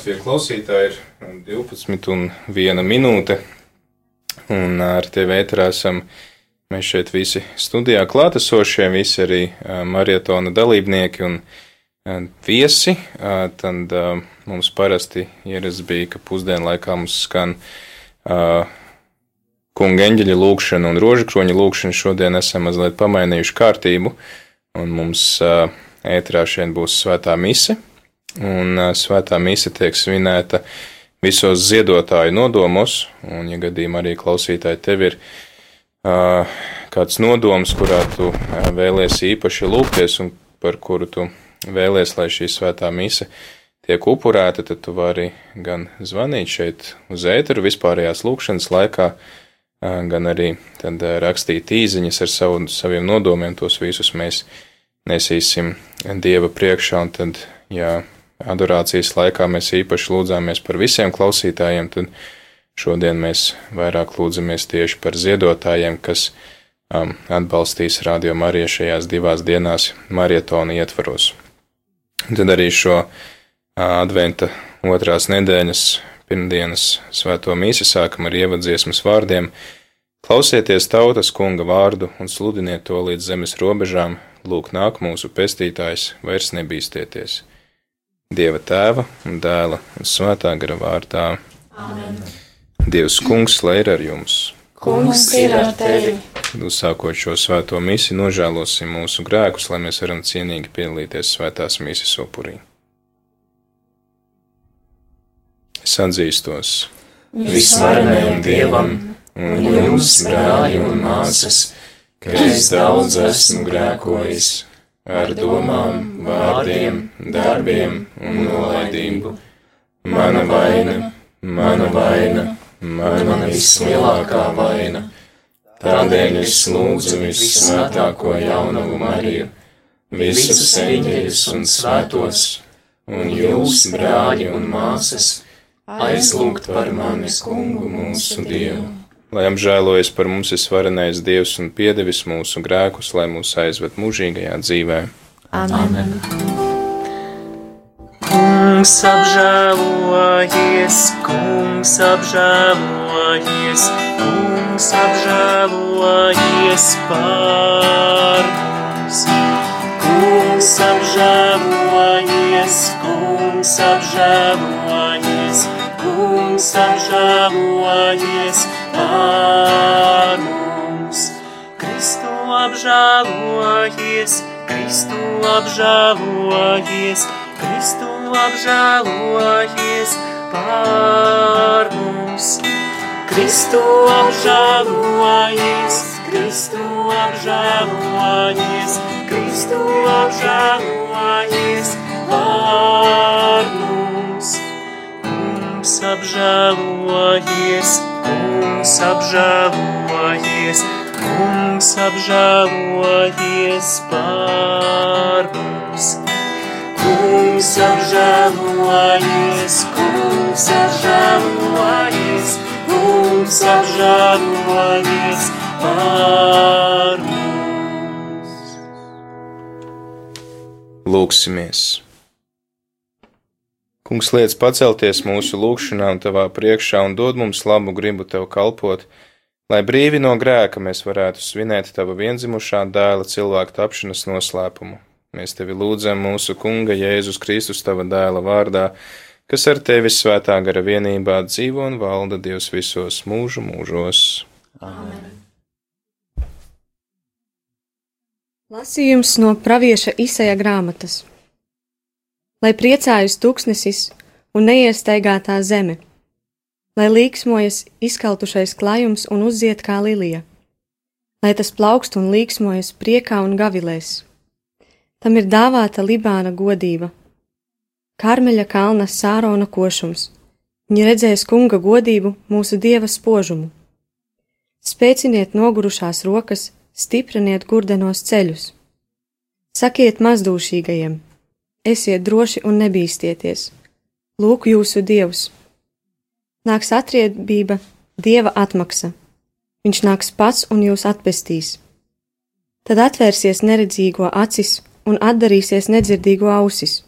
Latvijas klausītāji ir 12 un 1 minūte. Un ar tevi ēterā esam mēs šeit visi studijā klātesošie, visi arī marietona dalībnieki un viesi. Tad mums parasti ierasts bija, ka pusdienlaikā mums skan kunga eņģeļa lūkšana un rožakroņa lūkšana. Šodien esam mazliet pamainījuši kārtību, un mums ēterā šeit būs svētā mise, un svētā mise tiek svinēta visos ziedotāju nodomos, un, ja gadījumā arī klausītāji tev ir uh, kāds nodoms, kurā tu vēlies īpaši lūgties un par kuru tu vēlies, lai šī svētā mise tiek upurēta, tad tu vari gan zvanīt šeit uz ēteru vispārējās lūkšanas laikā, uh, gan arī tad rakstīt īziņas ar savu, saviem nodomiem, tos visus mēs nesīsim Dieva priekšā, un tad, ja adorācijas laikā mēs īpaši lūdzāmies par visiem klausītājiem, tad šodien mēs vairāk lūdzamies tieši par ziedotājiem, kas um, atbalstīs Radio Mariju šajās divās dienās marietona ietvaros. Tad arī šo uh, adventa otrās nedēļas pirmdienas svēto mīsi sākam ar ievadziesmas vārdiem: Klausieties tautas kunga vārdu un sludiniet to līdz zemes robežām, lūk, nāk mūsu pestītājs, vairs nebīsties. Dieva tēva un dēla un svētā gara vārdā. Amen. Dievs kungs, lai ir ar jums! Kungs ir ar tevi! Uzsākot šo svēto misiju, nožēlosim mūsu grēkus, lai mēs varam cienīgi piedalīties svētās misijas upurī. Es atzīstos visvarenajam Dievam un jums, brāļi un māsas, ka es daudz esmu grēkojis ar domām, vārdiem, darbiem un nolaidību. Mana vaina, mana vaina, mana vislielākā vaina. Tādēļ es lūdzu visvētāko jaunavu Mariju, visus eņģeļus un svētos, un jūs, brāļi un māsas, aizlūgt par mani kungu mūsu Dievu. Lai apžēlojas par mums visvarenais Dievs un piedevis mūsu grēkus, lai mūs aizved mūžīgajā dzīvē. Amen! Kungs apžēlojies, kungs apžēlojies, kungs apžēlojies par mums. Kungs apžēlojies, kungs apžēlojies, kungs apžēlojies par mums. Kristu apžēlojies, Kristu apžēlojies, Kristu apžēlojies par mums. Kristu apžēlojies, Kristu apžēlojies, Kristu apžēlojies par mums. Kungs apžēlojies, Kungs apžēlojies, Kungs apžēlojies par mums. Kungs apžēlojies, Kungs apžēlojies, Kungs apžēlojies par mums. Lūksimies! Kungs liec pacelties mūsu lūgšanā un tavā priekšā un dod mums labu gribu tev kalpot, lai brīvi no grēka mēs varētu svinēt tava vienzimušā dēla cilvēku tapšanas noslēpumu. Mēs tevi lūdzam mūsu Kunga Jēzus Kristus tava dēla vārdā, kas ar tevi svētā gara vienībā dzīvo un valda Dievs visos mūžu mūžos. Amen. Lasījums no pravieša Isaija grāmatas. Lai priecājas tūkstnesis un neiestaigātā zeme, lai līksmojas izkaltušais klājums un uzziet kā lilija, lai tas plaukst un līksmojas priekā un gavilēs. Tam ir dāvāta Libāna godība, Karmeļa kalna sārona košums, viņi redzēs kunga godību, mūsu dieva spožumu. Spēciniet nogurušās rokas, stipriniet gurdenos ceļus. Sakiet mazdūšīgajiem, esiet droši un nebīstieties, lūk jūsu dievs. Nāks atriebība, dieva atmaksa, viņš nāks pats un jūs atpestīs. Tad atvērsies neredzīgo acis un atdarīsies nedzirdīgo ausis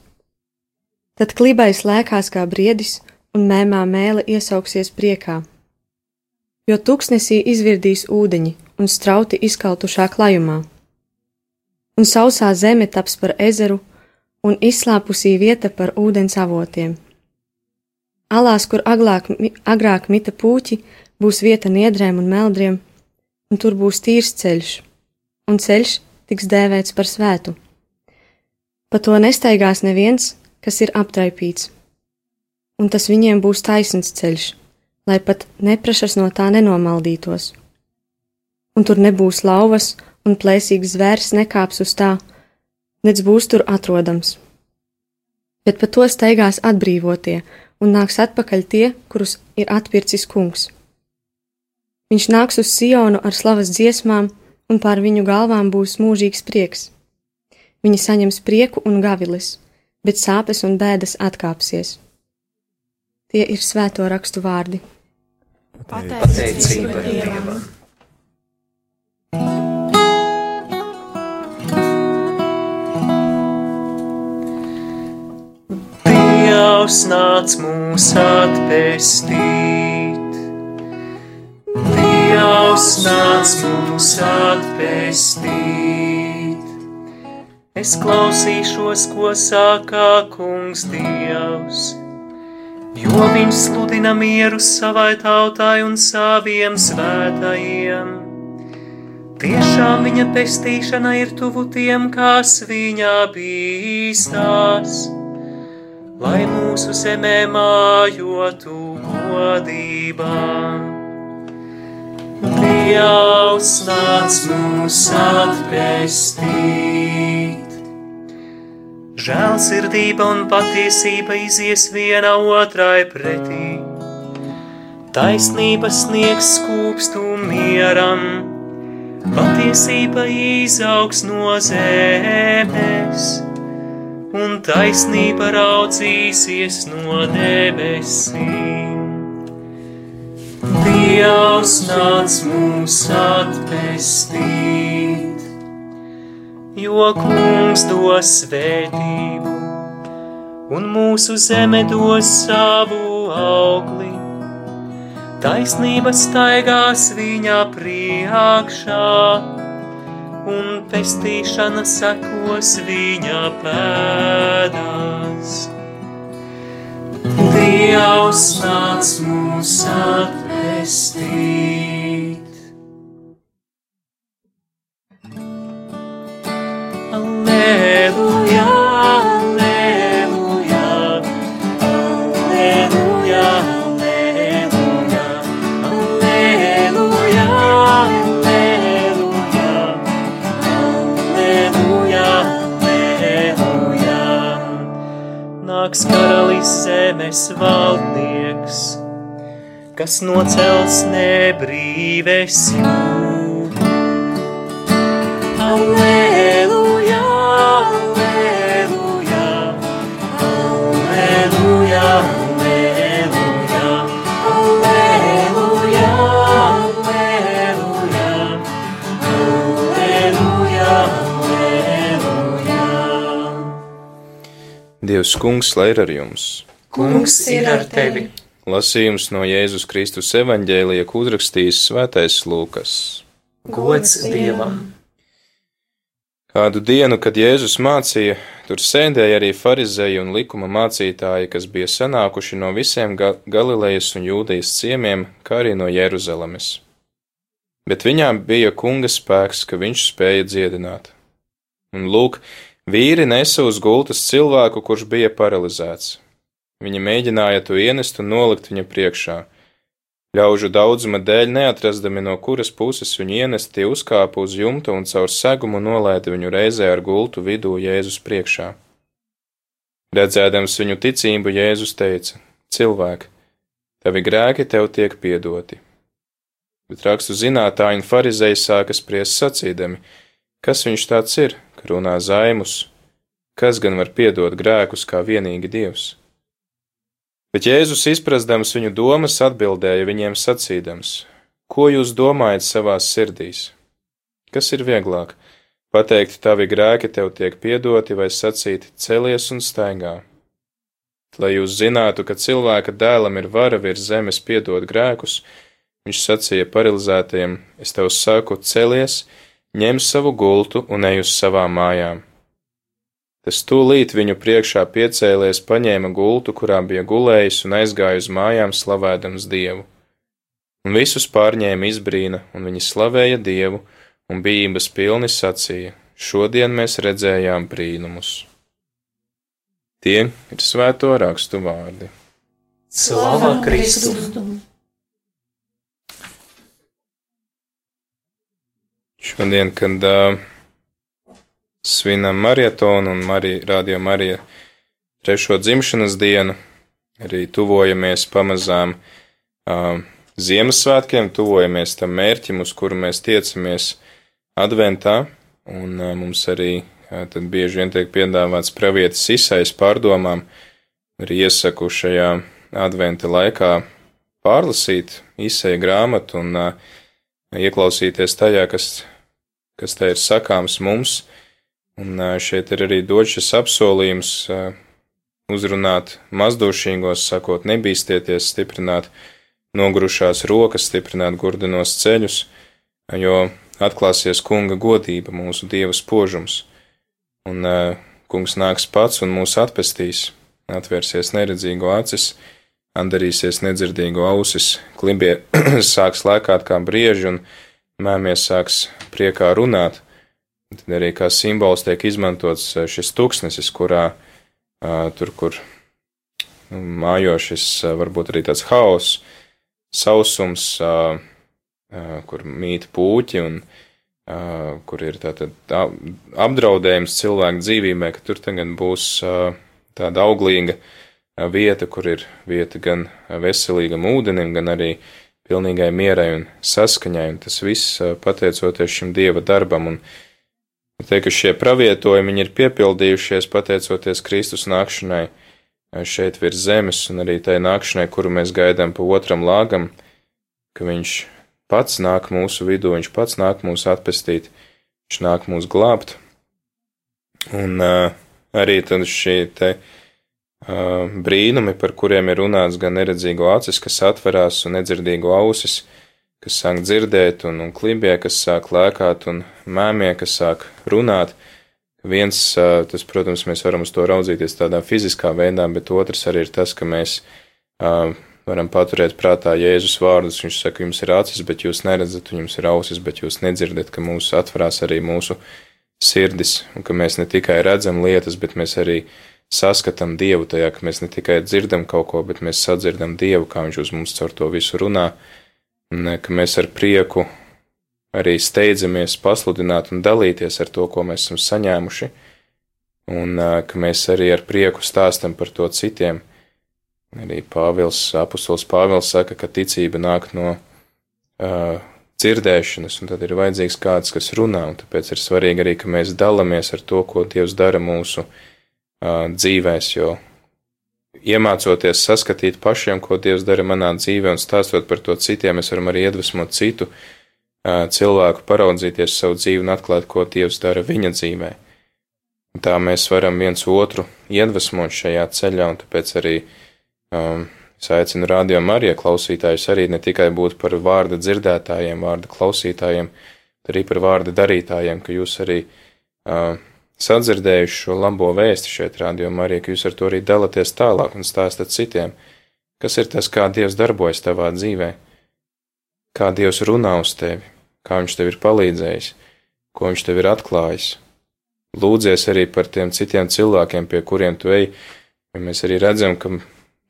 Tad klibais lēkās kā briedis, un mēmā mēle iesauksies priekā. Jo tuksnesī izvirdīs ūdeņi un strauti izkaltušā klajumā. Un sausā zeme taps par ezeru, un izslāpusī vieta par ūdens avotiem. Alās, kur aglāk, agrāk mita puķi, būs vieta niedrēm un meldriem, un tur būs tīrs ceļš, un ceļš tiks dēvēts par svētu. Pa to nestaigās neviens, kas ir aptraipīts, un tas viņiem būs taisns ceļš, lai pat neprašas no tā nenomaldītos. Un tur nebūs lauvas, un plēsīgs zvērs nekāps uz tā, nec būs tur atrodams. Bet pa to staigās atbrīvotie, un nāks atpakaļ tie, kurus ir atpircis kungs. Viņš nāks uz Sionu ar slavas dziesmām, un pār viņu galvām būs mūžīgs prieks. Viņi saņems prieku un gavilis, bet sāpes un bēdas atkāpsies. Tie ir svēto rakstu vārdi. Pateicība Dievam! Dievs nāc mūs atpestīt. Dievs nāc mūs atpestīt. Es klausīšos, ko saka kungs Dievs, jo viņš sludina mieru savai tautai un saviem svētajiem. Tiešām viņa pestīšana ir tuvu tiem, kas viņā bīstās lai mūsu zemē mājotu godībā. Dievs nāc mūs atpestīt. Žēlsirdība un patiesība izies viena otrai pretī. Taisnība sniegs skūpstu mieram, patiesība izaugs no zemes un taisnība raudzīsies no debesīm. Dievs nāc mūs atpestīt, jo kungs dos svētību, un mūsu zeme dos savu augli. Taisnība staigās viņa priekšā un pestīšana sekos viņa pēdās. Dievs nāc mūs atpestīt. Alleluja, zemes valdnieks, kas nocels nebrīves jūru. Aleluja, aleluja, aleluja, aleluja, aleluja, aleluja. Aleluja, aleluja. Dievs kungs, lai ir ar jums! Kungs ir ar tevi. Lasījums no Jēzus Kristus evaņģēlija, ko uzrakstījis Svētais Lūkas. Gods Dievam. Kādu dienu, kad Jēzus mācīja, tur sēdēja arī farizēji un likuma mācītāji, kas bija sanākuši no visiem Ga Galilejas un Jūdejas ciemiem, kā arī no Jeruzalemes. Bet viņām bija kunga spēks, ka viņš spēja dziedināt. Un lūk, vīri nesa uz gultas cilvēku, kurš bija paralizēts. Viņi mēģināja to ienest un nolikt viņa priekšā. Ļaužu daudzuma dēļ neatrastami, no kuras puses viņu ienest, tie uzkāpa uz jumta un caur segumu nolaida viņu reizē ar gultu vidū Jēzus priekšā. Redzēdams viņu ticību, Jēzus teica: Cilvēki, tavi grēki tev tiek piedoti. Bet rakstu zinātāji un farizēji sāka spriest sacīdami, kas viņš tāds ir, ka runā zaimus, kas gan var piedot grēkus kā vienīgi Dievs. Bet Jēzus, izprastams viņu domas, atbildēja viņiem sacīdams: Ko jūs domājat savās sirdīs? Kas ir vieglāk? Pateikt, tavi grēki tev tiek piedoti, vai sacīt, celies un staigā. lai jūs zinātu, ka cilvēka dēlam ir vara virs zemes piedot grēkus, viņš sacīja paralizētajiem: Es tev saku, celies, ņem savu gultu un ej uz savām mājām. Tas tūlīt viņu priekšā piecēlies, paņēma gultu, kurā bija gulējis, un aizgāja uz mājām, slavējams Dievu. Un visus pārņēma izbrīna, un viņi slavēja Dievu, un bijības pilni sacīja: Šodien mēs redzējām brīnumus. Tie ir svēto rakstu vārdi. Slava Kristum! Šodien, kad uh, svinam marietonu un Marija, Radio Marija trešo dzimšanas dienu, arī tuvojamies pamazām uh, Ziemassvētkiem, tuvojamies tam mērķim, uz kuru mēs tiecamies adventā, un uh, mums arī uh, tad bieži vien tiek piedāvāts pravietis izsais pārdomām, arī iesaku šajā adventa laikā pārlasīt izsēja grāmatu un uh, ieklausīties tajā, kas kas te ir sakāms mums, un šeit ir arī dots šis apsolījums uzrunāt mazdošīgos, sakot, nebīsties, stiprināt nogrušās rokas, stiprināt gurdinos ceļus, jo atklāsies kunga godība, mūsu dieva spožums, un kungs nāks pats un mūs atpestīs, atvērsies neredzīgo acis, andarīsies nedzirdīgo ausis, klibie sāks lēkāt kā brieži, un mēmies sāks priekā runāt, tad arī kā simbols tiek izmantots šis tūkstnesis, kurā tur, kur nu, mājo šis varbūt arī tāds haoss, sausums, kur mīt pūķi un kur ir tātad apdraudējums cilvēku dzīvībai, ka tur tagad būs tāda auglīga vieta, kur ir vieta gan veselīgam ūdenim, gan arī pilnīgai mierai un saskaņai, un tas viss pateicoties šim dieva darbam. Un teikt, ka šie pravietojumi ir piepildījušies pateicoties Kristus nākšanai šeit virs zemes, un arī tai nākšanai, kuru mēs gaidām pa otram lāgam, ka viņš pats nāk mūsu vidū, viņš pats nāk mūs atpestīt, viņš nāk mūs glābt. Un uh, arī tad šī te uh, brīnumi, par kuriem ir runāts gan neredzīgo acis, kas atverās, un nedzirdīgo ausis, kas sāk dzirdēt, un, un klibie, kas sāk lēkāt, un mēmie, kas sāk runāt. Viens, tas, protams, mēs varam uz to raudzīties tādā fiziskā veidā, bet otrs arī ir tas, ka mēs varam paturēt prātā Jēzus vārdus. Viņš saka, jums ir acis, bet jūs neredzat, un jums ir ausis, bet jūs nedzirdat, ka mūsu atverās arī mūsu sirdis, un ka mēs ne tikai redzam lietas, bet mēs arī uh, saskatām Dievu tajā, ka mēs ne tikai dzirdam kaut ko, bet mēs sadzirdam Dievu, kā Viņš uz mums caur to visu runā, un ka mēs ar prieku arī steidzamies pasludināt un dalīties ar to, ko mēs esam saņēmuši, un ka mēs arī ar prieku stāstam par to citiem. Arī Pāvils, apustulis Pāvils saka, ka ticība nāk no uh, dzirdēšanas, un tad ir vajadzīgs kāds, kas runā, un tāpēc ir svarīgi arī, ka mēs dalāmies ar to, ko Dievs dara mūsu dzīvēm dzīvēs, jo iemācoties saskatīt pašiem, ko Dievs dara manā dzīvē, un stāstot par to citiem, mēs varam arī iedvesmot citu cilvēku, paraudzīties savu dzīvi un atklāt, ko Dievs dara viņa dzīvē. Tā mēs varam viens otru iedvesmot šajā ceļā, un tāpēc arī um, es aicinu radio Marija klausītājus arī ne tikai būt par vārda dzirdētājiem, vārda klausītājiem, bet arī par vārda darītājiem, ka jūs arī uh, sadzirdējuši šo labo vēstu šeit rādījumā arī, ka jūs ar to arī dalāties tālāk un stāstat citiem, kas ir tas, kā Dievs darbojas tavā dzīvē, kā Dievs runā uz tevi, kā Viņš tev ir palīdzējis, ko Viņš tev ir atklājis. Lūdzies arī par tiem citiem cilvēkiem, pie kuriem tu ej, jo mēs arī redzam, ka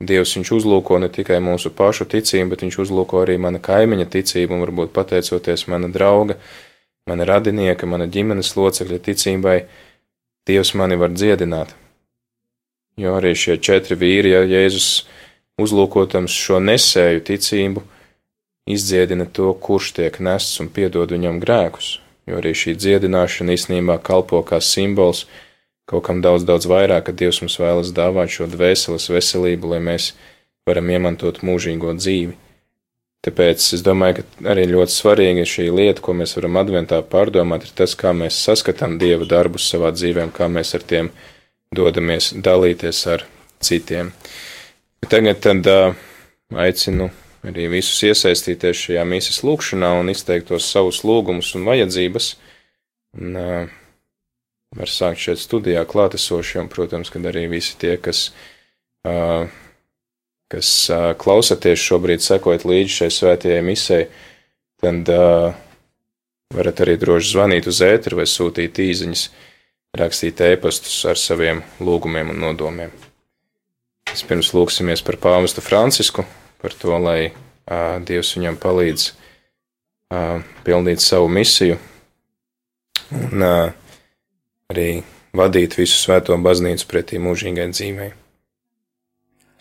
Dievs viņš uzlūko ne tikai mūsu pašu ticību, bet viņš uzlūko arī mana kaimiņa ticību, un varbūt pateicoties mana drauga, mana radinieka, mana ģimenes locekļa ticībai, Dievs mani var dziedināt. Jo arī šie četri vīri, ja Jēzus uzlūkotams šo nesēju ticību, izdziedina to, kurš tiek nests un piedod viņam grēkus, jo arī šī dziedināšana īstenībā kalpo kā simbols kaut kam daudz, daudz vairāk, ka Dievs mums vēlas dāvāt šo dvēseles veselību, lai mēs varam iemantot mūžīgo dzīvi. Tāpēc es domāju, ka arī ļoti svarīga šī lieta, ko mēs varam adventā pārdomāt, ir tas, kā mēs saskatām Dieva darbus savā dzīvēm, kā mēs ar tiem dodamies dalīties ar citiem. Tagad tad aicinu arī visus iesaistīties šajā mīsas lūkšanā un izteikt tos savus lūgumus un vajadzības. Un, uh, var sākt šeit studijā klātesošie, un, protams, kad arī visi tie, kas, uh, kas uh, klausaties šobrīd, sekojat līdzi šai svētajai misei, tad uh, varat arī droši zvanīt uz ēteru vai sūtīt īziņas, rakstīt ēpastus ar saviem lūgumiem un nodomiem. Vispirms lūksimies par pāvestu Francisku, par to, lai uh, Dievs viņam palīdz uh, pildīt savu misiju un uh, arī vadīt visu svēto baznīcu pretī mūžīgai dzīvei.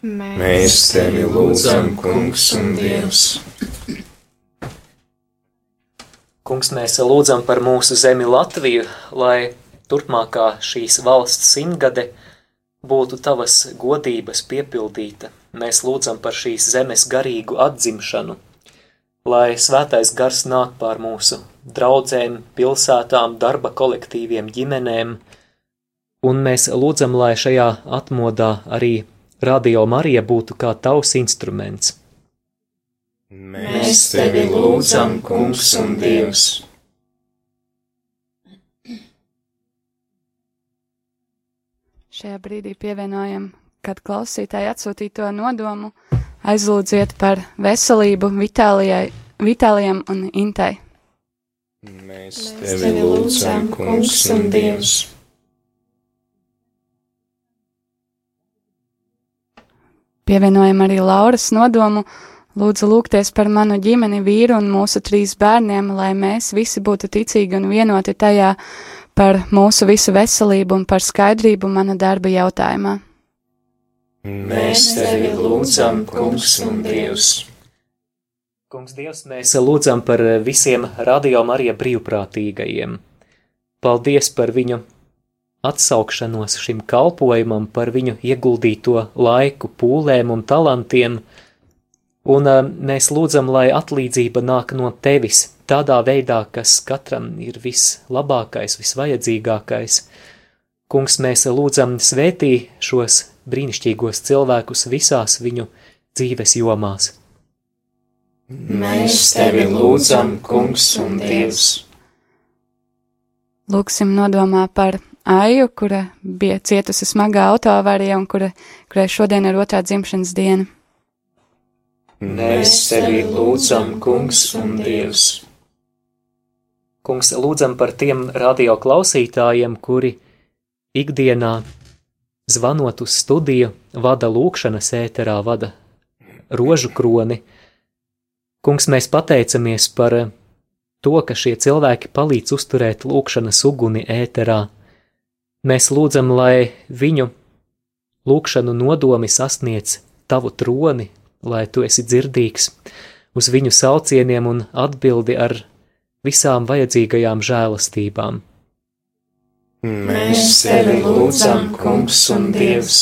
Mēs tevi lūdzam, Kungs un Dievs. Kungs, mēs lūdzam par mūsu zemi Latviju, lai turpmākā šīs valsts simtgade būtu tavas godības piepildīta. Mēs lūdzam par šīs zemes garīgu atzimšanu, lai svētais gars nāk pār mūsu draudzēm, pilsētām, darba kolektīviem, ģimenēm, un mēs lūdzam, lai šajā atmodā arī Radio Marija būtu kā tavs instruments. Mēs tevi lūdzam, Kungs un Dievs. Šajā brīdī pievienojam, kad klausītāji atsūtīto nodomu, aizlūdziet par veselību Vitālijai, Vitālijam un Intai. Mēs tevi lūdzam, Kungs un Dievs. Pievienojam arī Lauras nodomu, lūdzu lūgties par manu ģimeni, vīru un mūsu trīs bērniem, lai mēs visi būtu ticīgi un vienoti tajā par mūsu visu veselību un par skaidrību mana darba jautājumā. Mēs tevi lūdzam, Kungs un Dievs. Kungs, Dievs, mēs lūdzam par visiem radio Marija brīvprātīgajiem. Paldies par viņu atsaukšanos šim kalpojumam, par viņu ieguldīto laiku, pūlēm un talantiem, un uh, mēs lūdzam, lai atlīdzība nāk no tevis tādā veidā, kas katram ir vislabākais, visvajadzīgākais. Kungs, mēs lūdzam svētī šos brīnišķīgos cilvēkus visās viņu dzīves jomās. Mēs tevi lūdzam, Kungs un Dievs. Lūksim nodomā par Aiju, kura bija cietusi smagā autoavārijā un kura, kurai šodien ir otrā dzimšanas diena. Mēs tevi lūdzam, Kungs un Dievs. Kungs, lūdzam par tiem radio klausītājiem, kuri ikdienā zvanot uz studiju, vada lūkšanas ēterā, vada rožu kroni. Kungs, mēs pateicamies par to, ka šie cilvēki palīdz uzturēt lūkšanas uguni ēterā. Mēs lūdzam, lai viņu lūkšanu nodomi sasniedz tavu troni, lai tu esi dzirdīgs uz viņu saucieniem un atbildi ar visām vajadzīgajām žēlastībām. Mēs tevi lūdzam, Kungs un Dievs.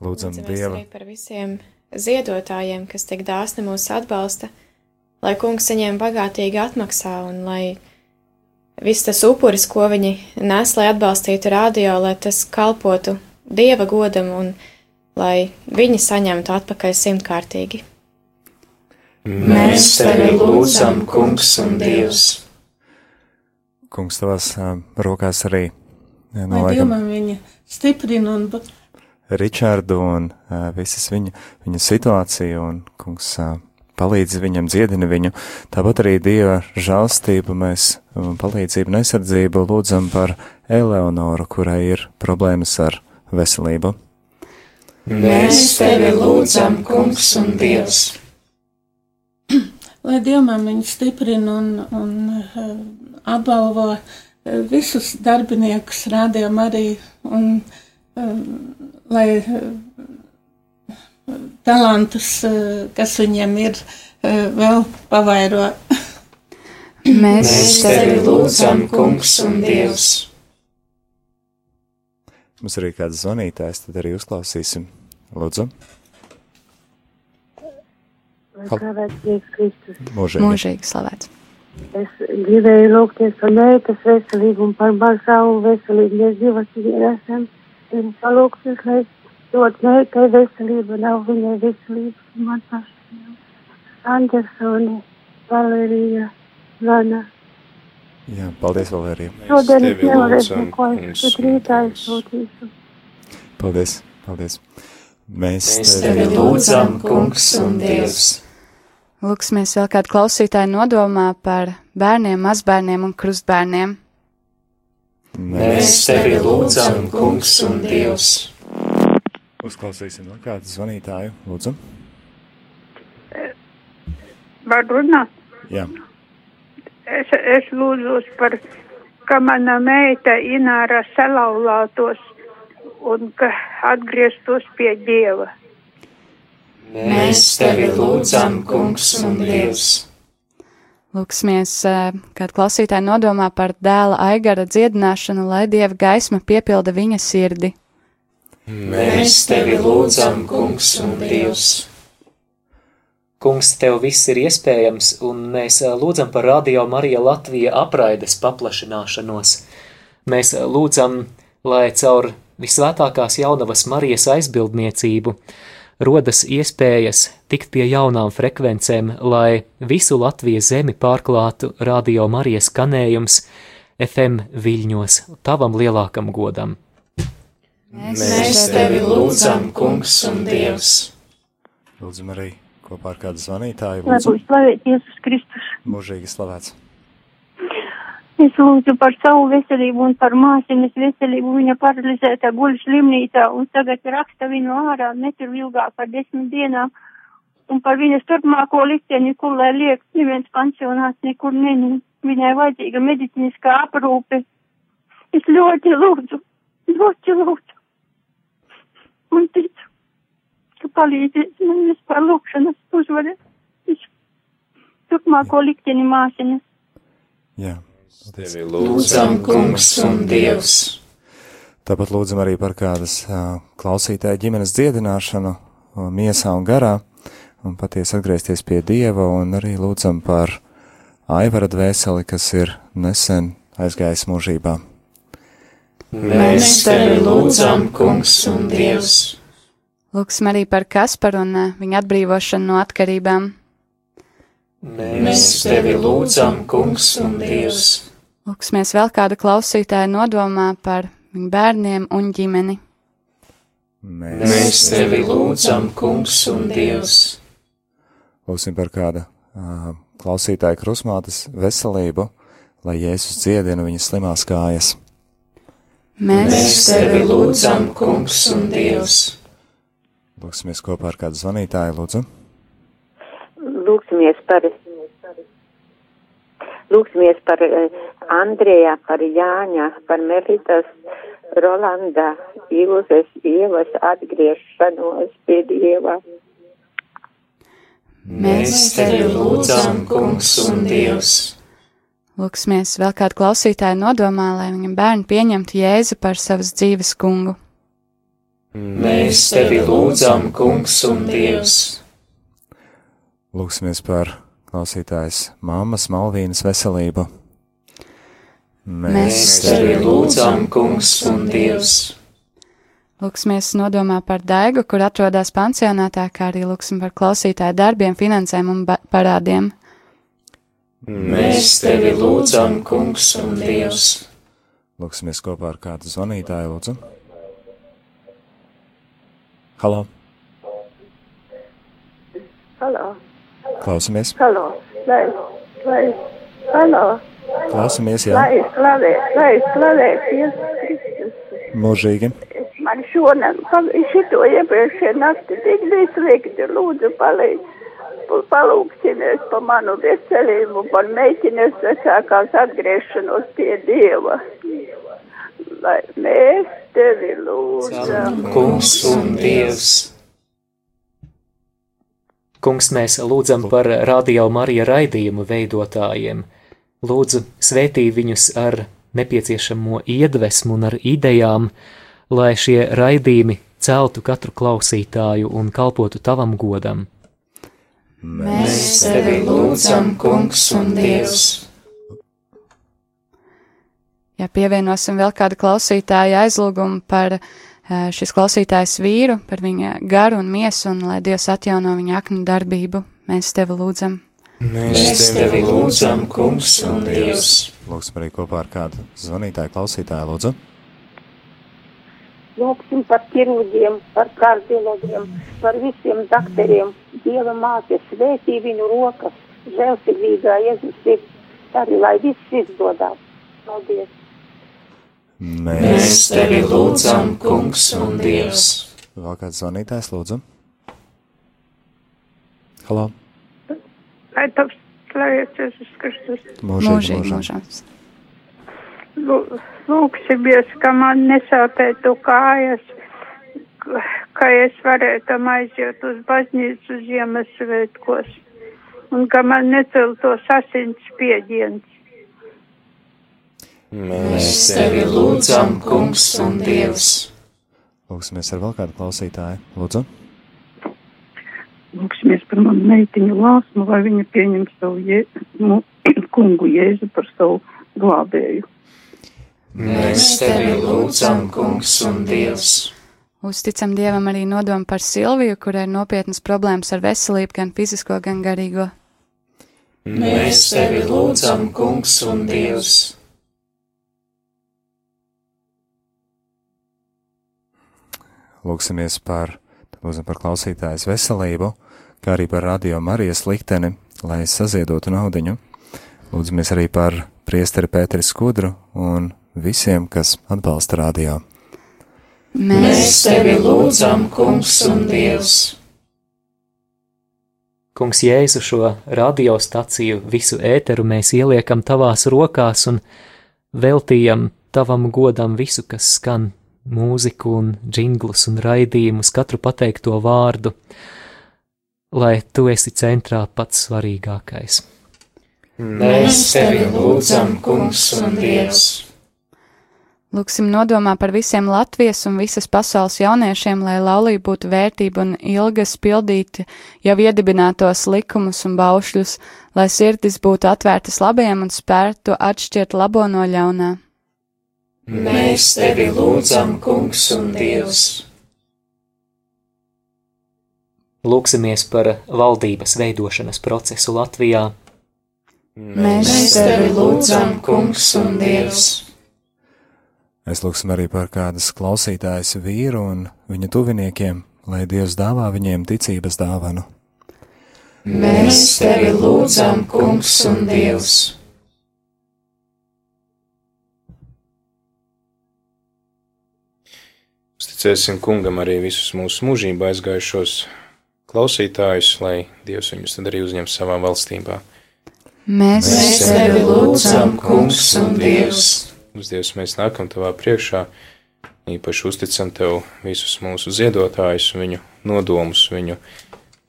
Lūdzam Lūdzamies Dievu. par visiem ziedotājiem, kas tik dāsni mūs atbalsta, lai kungs saņem bagātīgi atmaksā un lai viss tas upuris, ko viņi nes, lai atbalstītu radio, lai tas kalpotu dieva godam un lai viņi saņemtu atpakaļ simtkārtīgi. Mēs tevi lūdzam, Kungs un Dievs. Kungs, tavās ā, rokās arī Lai noliekam Dievam viņa stiprina un Ričārdu un ā, visas viņa, viņa situāciju, un kungs ā, palīdz viņam, dziedina viņu. Tāpat arī Dieva žālstību mēs un palīdzību un aizsardzību lūdzam par Eleonoru, kurai ir problēmas ar veselību. Mēs tevi lūdzam, Kungs un Dievs. lai Dievam viņa stiprina un, un uh, apbalvo uh, visus darbiniekus, rādījām arī, un uh, lai uh, talantus, uh, kas viņiem ir, uh, vēl pavairo. Mēs Mēs tevi lūdzam, Kungs un Dievs. Mums arī kāds zvanītājs, tad arī uzklausīsim. Lūdzu, mūžīgi. slavēts. Es gribēju lūgties par meitas veselību un par savu veselību. Mēs divas esam. Palūgties, lai dot meitai veselību, nav viņai veselības. Man pašai. Andersoni, Valerija, Lana. Jā, paldies, Valērija. Šodien es nevarēšu neko, es tik rītā izsūtīšu. Paldies, paldies. Mēs, Mēs tevi lūdzam, kungs un Dievs. Lūksimies vēl kādu klausītāju nodomā par bērniem, mazbērniem un krustbērniem. Mēs tevi lūdzam, kungs un Dievs. Uzklausīsim vēl kādu zvanītāju, lūdzu. Var runāt? Jā. Es, es lūdzos par, ka mana meita Ināra salauztos un ka atgrieztos pie Dieva. Mēs tevi lūdzam, kungs un Dievs. Lūksimies, kad klausītāji nodomā par dēla aigara dziedināšanu, lai dieva gaisma piepilda viņa sirdi. Mēs tevi lūdzam, kungs un Dievs. Kungs, tev viss ir iespējams, un mēs lūdzam par Radio Marija Latvija apraides paplašināšanos. Mēs lūdzam, lai caur visvētākās jaunavas Marijas aizbildniecību rodas iespējas tikt pie jaunām frekvencēm, lai visu Latvijas zemi pārklātu Radio Marijas skanējums FM viļņos tavam lielākam godam. Mēs tevi lūdzam, kungs un Dievs. Lūdzam arī kopā ar kādu zvanītāju. Lai būtu slavēts Jēzus Kristus. Mūžīgi slavēts. Es lūdzu par savu veselību un par māsiņas veselību. Viņa paralizēta guļ slimnīcā un tagad raksta viņu ārā netur ilgāk par desmit dienām. Un par viņas turpmāko likteni, kur lai liek, neviens pansionāts nekur nenū. Viņai vajadzīga medicīniskā aprūpe. Es ļoti lūdzu, ļoti lūdzu. Un ticu, ka palīdzēs man vispār lūkšanas uzvarēt. Turpmāko likteni māsiņas. Jā. Tevi lūdzam, kungs un Dievs. Tāpat lūdzam arī par kādas uh, klausītāja ģimenes dziedināšanu uh, miesā un garā, un patiesi atgriezties pie Dieva, un arī lūdzam par Aivara dvēseli, kas ir nesen aizgājis mūžībā. Mēs tevi lūdzam, kungs un Dievs. Lūksim arī par Kasparu un uh, viņa atbrīvošanu no atkarībām. Mēs tevi lūdzam, kungs un Dievs. Lūksimies vēl kādu klausītāju nodomā par viņu bērniem un ģimeni. Mēs tevi lūdzam, kungs un Dievs. Lūksim par kādu uh, klausītāju krusmātes veselību, lai Jēzus dziedina viņas slimās kājas. Mēs, tevi lūdzam, kungs un Dievs. Lūksimies kopā ar kādu zvanītāju, lūdzu. Lūksimies par, lūksimies par Andrejā, par Jāņa, par Melitas, Rolanda, Ilzes, Ievas atgriešanos pie Dieva. Mēs tevi lūdzam, kungs un Dievs. Lūksimies vēl kādu klausītāju nodomā, lai viņam bērni pieņemtu Jēzu par savas dzīves kungu. Mēs tevi lūdzam, kungs un Dievs. Lūksimies par klausītājas mammas Malvīnas veselību. Mēs tevi lūdzam, kungs un Dievs. Lūksimies nodomā par Daigu, kur atrodas pansionātā, kā arī lūksim par klausītāju darbiem, finansēm un parādiem. Mēs tevi lūdzam, kungs un Dievs. Lūksimies kopā ar kādu zvanītāju, lūdzu. Halo! Halo! Klausamies! Halo! Lai, lai, halo! Klausamies, jā! Lai slavē, lai slavē, Jēzus Kristus! Mūžīgi! Man šodien, šito iepriekšējā nakti tik bija slikti, lūdzu palīdz. Palūksimies par manu veselību, par meitenes vecākās atgriešanos pie Dieva. Lai mēs tevi lūdzam. Kungs un Dievs. Kungs, mēs lūdzam par radio Marija raidījumu veidotājiem. Lūdzu, svētī viņus ar nepieciešamo iedvesmu un ar idejām, lai šie raidījumi celtu katru klausītāju un kalpotu tavam godam. Mēs tevi lūdzam, Kungs un Dievs! Ja pievienosim vēl kādu klausītāju aizlūgumu par eh, šis klausītājs vīru, par viņa garu un miesu, un lai Dievs atjauno viņa aknu darbību, mēs tevi lūdzam. Mēs tevi lūdzam, Kungs un Dievs! Lūksim arī kopā ar kādu zvanītāju klausītāju, lūdzu! Lūksim par ķirurģiem, par kardiologiem, par visiem doktoriem. Dieva māte svētī viņu rokas, žēlsirdīgā Jēzus sirds, arī lai viss izdodās. Paldies! Mēs tevi lūdzam, kungs un Dievs. Vēl kāds zvanītājs, lūdzu. Halo. Lai taps slavēts Jēzus Kristus. Mūžīgi mūžams. Lūksimies, ka man nesāpētu kājas, ka es varētu aiziet uz baznīcu Ziemassvētkos un ka man neceltos asins spiediens. Mēs tevi lūdzam, kungs un Dievs. Lūksimies ar vēl kādu klausītāju. Lūdzu. Lūksimies par manu meitiņu lāsmu, lai viņa pieņem savu je, nu, kungu Jēzu par savu glābēju. Mēs tevi lūdzam, kungs un Dievs. Uzticam Dievam arī nodomu par Silviju, kurai ir nopietnas problēmas ar veselību, gan fizisko, gan garīgo. Mēs tevi lūdzam, kungs un Dievs. lūksimies par, lūdzam par klausītājas veselību, kā arī par radio Marijas likteni, lai saziedotu naudiņu. Lūdzamies arī par priesteri Pēteri Skudru un visiem, kas atbalsta radio. Mēs tevi lūdzam, kungs un dievs! Kungs Jēzu šo radiostaciju, visu ēteru mēs ieliekam tavās rokās un veltījam tavam godam visu, kas skan mūziku un džinglus un raidījumus, katru pateikto vārdu, lai tu esi centrā pats svarīgākais. Mēs tevi lūdzam, kungs un dievs! Lūksim nodomā par visiem Latvijas un visas pasaules jauniešiem, lai laulība būtu vērtība un ilgas pildīti jau iedibinātos likumus un baušļus, lai sirdis būtu atvērtas labajam un spērtu atšķirt labo no ļaunā. Mēs tevi lūdzam, kungs un dievs! Lūksimies par valdības veidošanas procesu Latvijā. Mēs tevi lūdzam, kungs un dievs! Es lūksim arī par kādas klausītājas vīru un viņa tuviniekiem, lai Dievs dāvā viņiem ticības dāvanu. Mēs tevi lūdzam, kungs un dievs! Uzticēsim kungam arī visus mūsu mūžībā aizgājušos klausītājus, lai Dievs viņus tad arī uzņem savā valstībā. Mēs, Mēs tevi lūdzam, kungs un dievs! Uz Dievs mēs nākam tavā priekšā, īpaši uzticam tev visus mūsu ziedotājus, viņu nodomus, viņu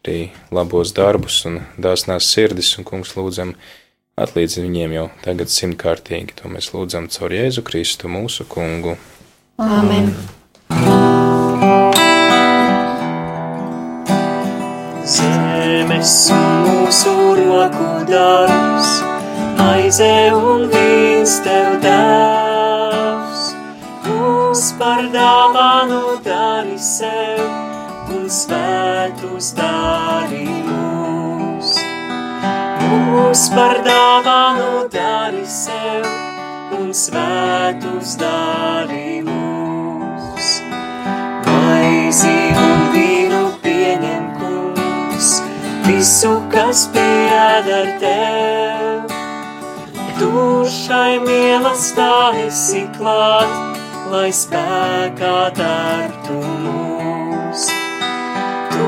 arī labos darbus un dāsnās sirdis, un kungs lūdzam atlīdz viņiem jau tagad simtkārtīgi. To mēs lūdzam caur Jēzu Kristu mūsu kungu. Āmen! Zemes mūsu roku darbs, maize un vīns sev un svētus dari mūs. Par dāvanu dari sev un svētus dari mūs. Maizi un vīnu pieņem kungs, visu, kas pieder tev. Tu šai mīlestā esi klāt, lai spēkā dartu mūs. Tu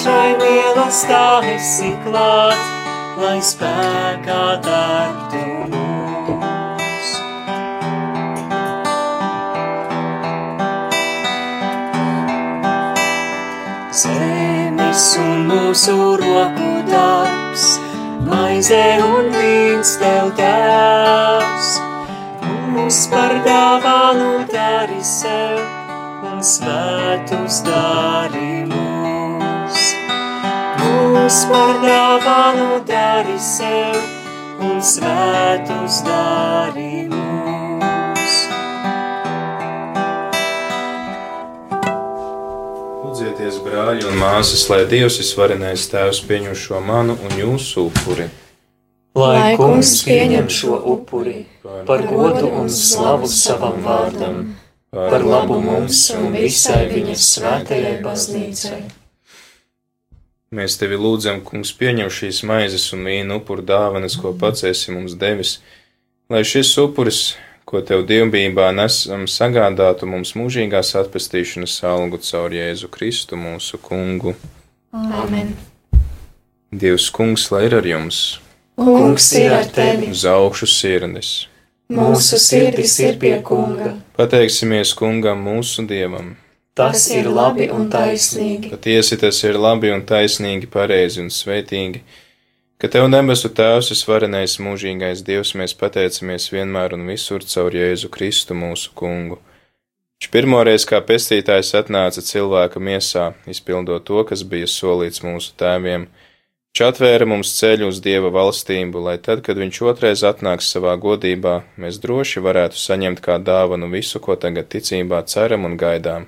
šai mīlestā esi klāt, lai spēkā dartu mūs. Zemes un mūsu roku darbs, maize un vīns tev tēvs mums par dāvānu dari sev un svētus dari mums. Mums par dāvānu dari sev un svētus dari mums. Lūdzieties, brāļi un māsas, lai Dievs ir svarenais tēvs pieņem šo manu un jūsu upuri. Lai kungs pieņem šo upuri par godu un slavu savam vārdam, par labu mums un visai viņas svētajai baznīcai. Mēs tevi lūdzam, kungs, pieņem šīs maizes un vīnu upuru dāvanas, ko pats esi mums devis, lai šis upuris, ko tev dievbijībā nesam sagādātu mums mūžīgās atpestīšanas algu caur Jēzu Kristu mūsu kungu. Āmen. Dievs kungs, lai ir ar jums, Kungs ir ar tevi, uz augšu sirdis. mūsu sirdis ir pie kunga. Pateiksimies kungam mūsu dievam. Tas ir labi un taisnīgi. Patiesi tas ir labi un taisnīgi, pareizi un svētīgi, ka Tev debesu Tēvs ir varenais mūžīgais Dievs, mēs pateicamies vienmēr un visur caur Jēzu Kristu mūsu kungu. Viņš pirmoreiz kā pestītājs atnāca cilvēka miesā, izpildot to, kas bija solīts mūsu tēviem. Viņš atvēra mums ceļu uz Dieva valstību, lai tad, kad Viņš otrais atnāks savā godībā, mēs droši varētu saņemt kā dāvanu visu, ko tagad ticībā ceram un gaidām.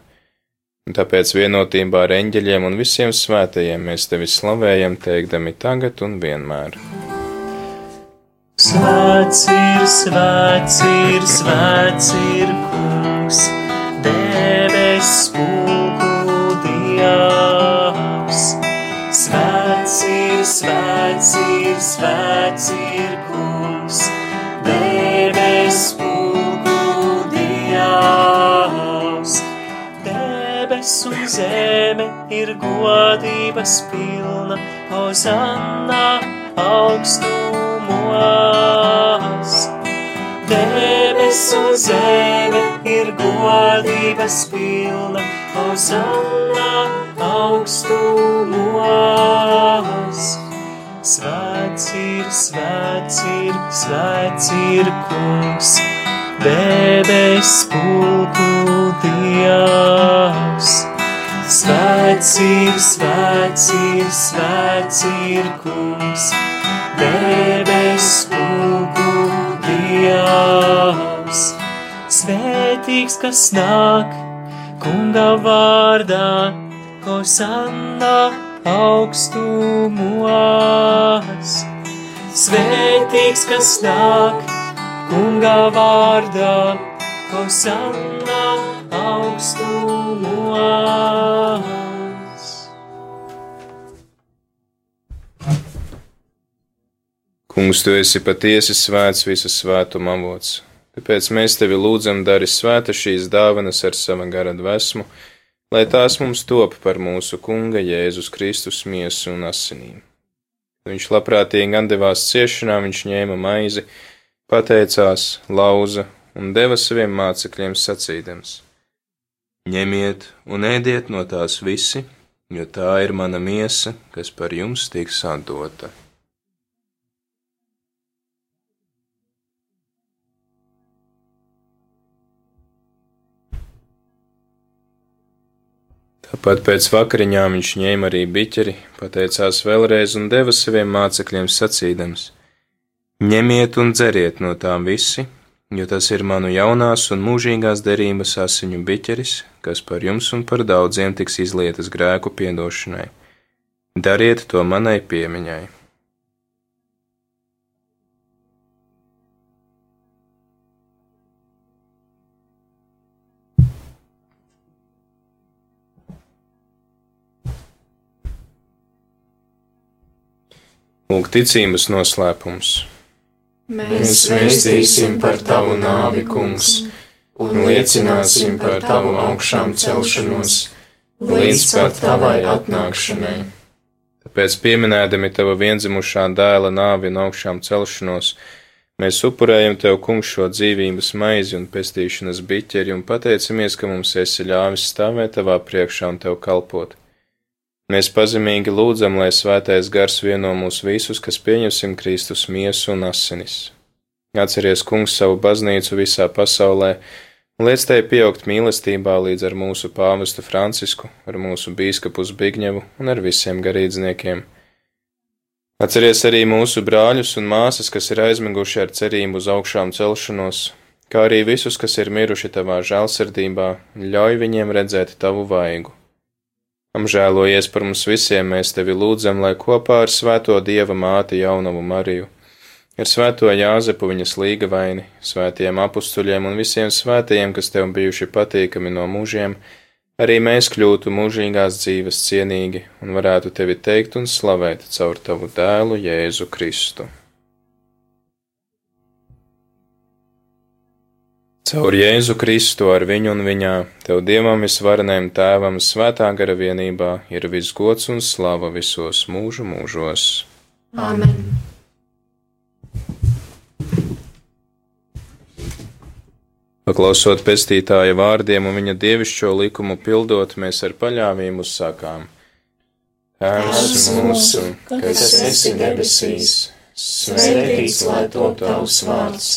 Un tāpēc vienotībā ar eņģeļiem un visiem svētajiem mēs tevi slavējam, teikdami tagad un vienmēr. Svēts ir, svēts ir, svēts ir kungs, debes spulku Svēts ir, svēts ir, svēts ir kungs, debes spulku dievs. Debes un zeme ir godības pilna, Hozanna augstumos. Debes un zeme ir godības pilna, Hozanna augstumos. Svēts ir, svēts ir, svēts ir kungs, debes pulku dievs. Svēts ir, svēts ir, svēts ir kungs, debes pulku dievs. Svētīgs, kas nāk, kunga vārdā, Hosanna augstumos. Svētīgs, kas nāk, kunga vārdā, Hosanna augstumos. Kungs, tu esi patiesi svēts visas svētuma avots. Tāpēc mēs tevi lūdzam, dari svēta šīs dāvanas ar sava gara dvēsmu, lai tās mums top par mūsu Kunga Jēzus Kristus miesu un asinīm. Viņš labprātīgi devās ciešanā, viņš ņēma maizi, pateicās, lauza un deva saviem mācekļiem sacīdams: Ņemiet un ēdiet no tās visi, jo tā ir mana miesa, kas par jums tiks atdota. Tāpat pēc vakariņām viņš ņēma arī biķeri, pateicās vēlreiz un deva saviem mācekļiem sacīdams: Ņemiet un dzeriet no tām visi, jo tas ir manu jaunās un mūžīgās derības asiņu biķeris, kas par jums un par daudziem tiks izlietas grēku piedošanai. Dariet to manai piemiņai. Lūk, ticības noslēpums. Mēs vēstīsim par tavu nāvi, kungs, un liecināsim par tavu augšām celšanos, līdz pat tavai atnākšanai. Tāpēc, pieminēdami tava vienzimušā dēla nāvi un augšām celšanos, mēs upurējam tev, kungs, šo dzīvības maizi un pestīšanas biķeri un pateicamies, ka mums esi ļāvis stāvēt tavā priekšā un tev kalpot. Mēs pazemīgi lūdzam, lai svētais gars vieno mūs visus, kas pieņemsim Kristus miesu un asinis. Atceries, kungs, savu baznīcu visā pasaulē, un liec tai pieaugt mīlestībā līdz ar mūsu pāvestu Francisku, ar mūsu bīskapu Zbigņevu un ar visiem garīdzniekiem. Atceries arī mūsu brāļus un māsas, kas ir aizmiguši ar cerību uz augšām celšanos, kā arī visus, kas ir miruši tavā žēlsirdībā, ļauj viņiem redzēt tavu vaigu. Apžēlojies par mums visiem, mēs tevi lūdzam, lai kopā ar Svēto Dieva māti jaunavu Mariju, ar Svēto Jāzepu viņas līgavaini, svētiem apstuļiem un visiem svētajiem, kas tev bijuši patīkami no mūžiem, arī mēs kļūtu mūžīgās dzīves cienīgi un varētu tevi teikt un slavēt caur tavu dēlu Jēzu Kristu. Caur Jēzu Kristu ar viņu un viņā, Tev Dievam visvarenajam Tēvam, svētā gara vienībā, ir viss gods un slava visos mūžu mūžos. Āmen! Paklausot pestītāja vārdiem un viņa dievišķo likumu pildot, mēs ar paļāvību uzsākām. Tēvs mūsu, kas esi debesīs, svētīts lai top tavs vārds,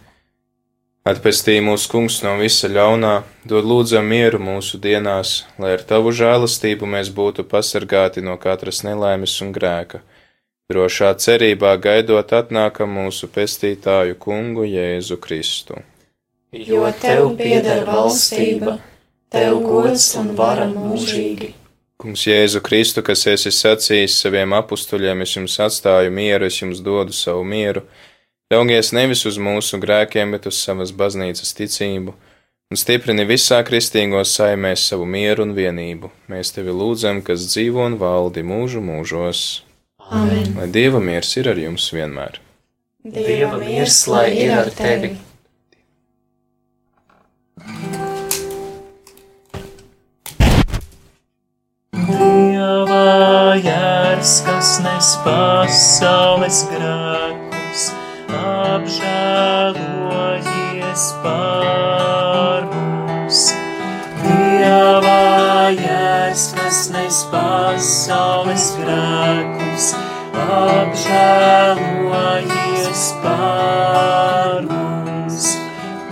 Atpestī mūsu kungs no visa ļaunā, dod lūdzam mieru mūsu dienās, lai ar tavu žēlastību mēs būtu pasargāti no katras nelaimes un grēka, drošā cerībā gaidot atnākam mūsu pestītāju kungu Jēzu Kristu. Jo tev pieder valstība tev gods un vara mūžīgi. Kungs Jēzu Kristu, kas esi sacījis saviem apstuļiem, es jums atstāju mieru, es jums dodu savu mieru. Ļaugies nevis uz mūsu grēkiem, bet uz savas baznīcas ticību, un stiprini visā kristīgo saimēs savu mieru un vienību. Mēs tevi lūdzam, kas dzīvo un valdi mūžu mūžos. Amen. Lai Dieva miers ir ar jums vienmēr. Dieva miers, lai ir ar tevi. Dieva jērs, kas nes pasaules grēkus, apžēlojies par mums. Dieva jērs, kas nes pasaules grēkus, apžēlojies par mums.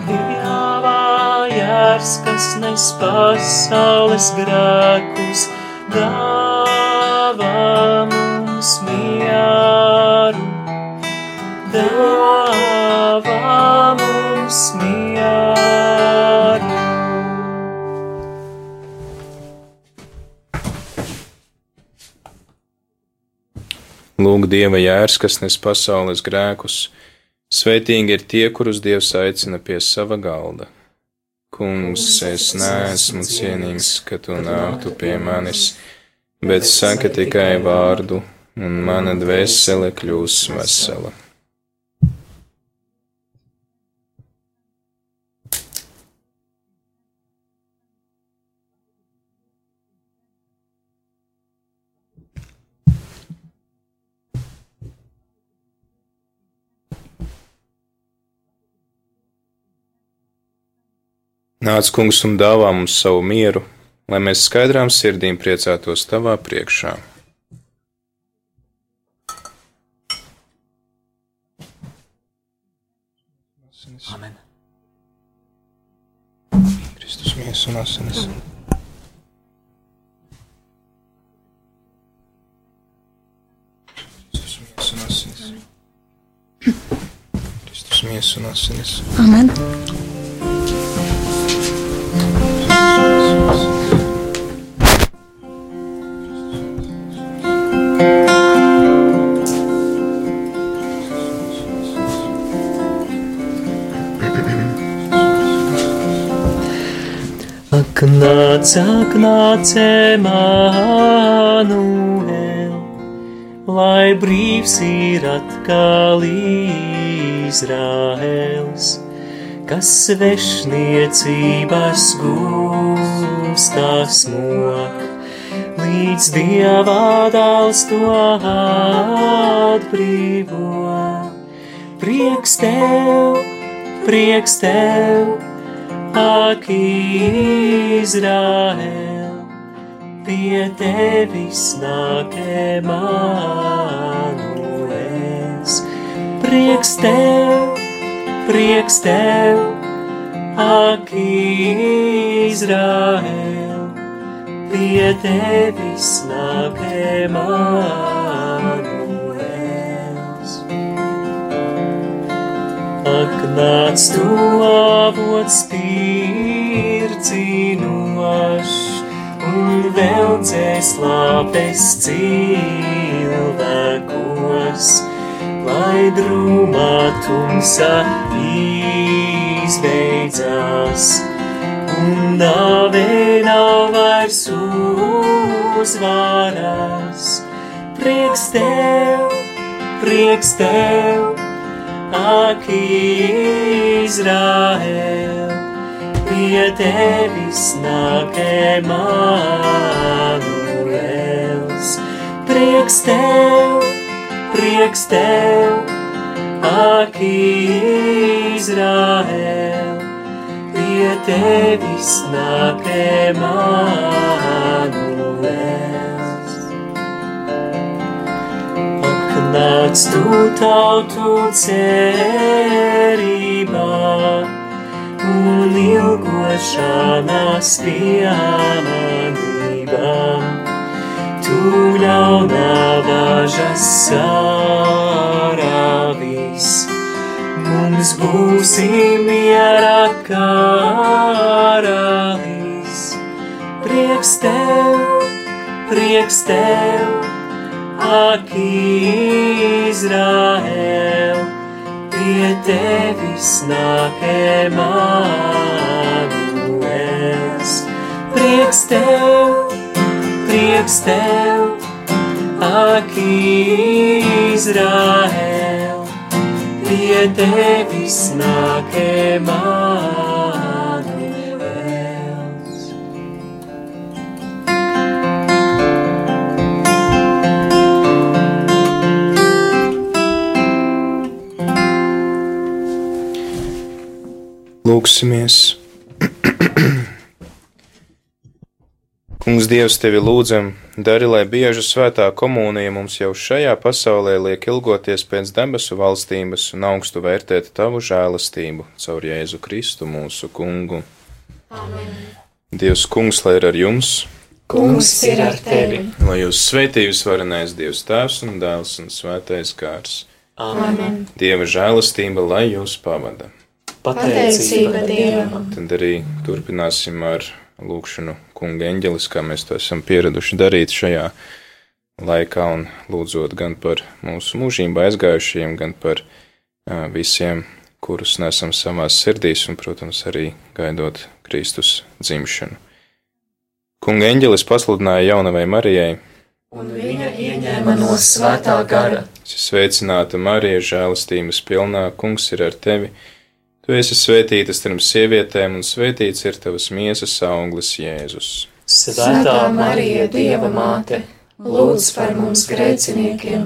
Dieva jērs, kas nes pasaules grēkus, dāvā mums mieru, dāvā mieru. Lūk, Dieva jērs, kas nes pasaules grēkus, sveitīgi ir tie, kurus Dievs aicina pie sava galda. Kungs, es neesmu cienīgs, ka tu nāktu pie manis, bet saka tikai vārdu, un mana dvēsele kļūs vesela. Nāc, kungs, un dāvā mums savu mieru, lai mēs skaidrām sirdīm priecātos tavā priekšā. Amen. Kristus mies un asinis. Kristus mies un asinis. Kristus mies un asinis. Amen. Nāc, Emanuel, lai brīvs ir atkal Izraels, kas svešniecības gūstās mok, līdz Dievā dāls to atbrīvo. Prieks tev, prieks tev! Ak, Izraēl, pie tevis nāk Emanuēl. prieks tev, prieks tev, ak, Izraēl, pie tevis nāk Emanuēls. Nāc tu avots tircinošs, un vēl dzēs lāpes cilvēkos, lai drūmā tumsa izbeidzās, un nāve nav vairs uzvarās. Prieks tev, prieks tev, ak, Izraēl, pie tevis nāk Emanuēls. Prieks tev, prieks tev, ak, Izraēl, pie tevis nāk Emanuēls. Nāc tu tautu cerībā, un ilgošanās piemanībām. Tu ļaunā važas sārāvis, mums būsi miera karalis. Prieks tev, prieks tev, ak, Izraēl, pie tevis nāk Emanuēls. Prieks tev, prieks tev, ak, Izraēl, pie tevis nāk Emanuēls. Lūksimies! Kungs, Dievs, tevi lūdzam, dari, lai bieža svētā komunija mums jau šajā pasaulē liek ilgoties pēc debesu valstības un augstu vērtēt tavu žēlastību caur Jēzu Kristu mūsu kungu. Amen. Dievs, kungs, lai ir ar jums, Kungs ir ar tevi. lai jūs sveitījus varenais Dievs Tēvs un Dēls un Svētais Kārs. Amen. Dieva žēlastība, lai jūs pavada. Pateicība Dievam. Tad arī turpināsim ar lūkšanu kunga eņģelis, kā mēs to esam pieraduši darīt šajā laikā, un lūdzot gan par mūsu mūžību aizgājušiem, gan par visiem, kurus nesam savās sirdīs, un, protams, arī gaidot Kristus dzimšanu. Kunga eņģelis pasludināja jaunavai Marijai: Un viņa ieņēma no svētā gara. Sveicināta Marija, žēlastības pilnā, kungs ir ar tevi! Tu esi svētīta starp sievietēm, un svētīts ir tavas miesas auglis, Jēzus. Svētā Marija, Dieva māte, lūdz par mums grēciniekiem,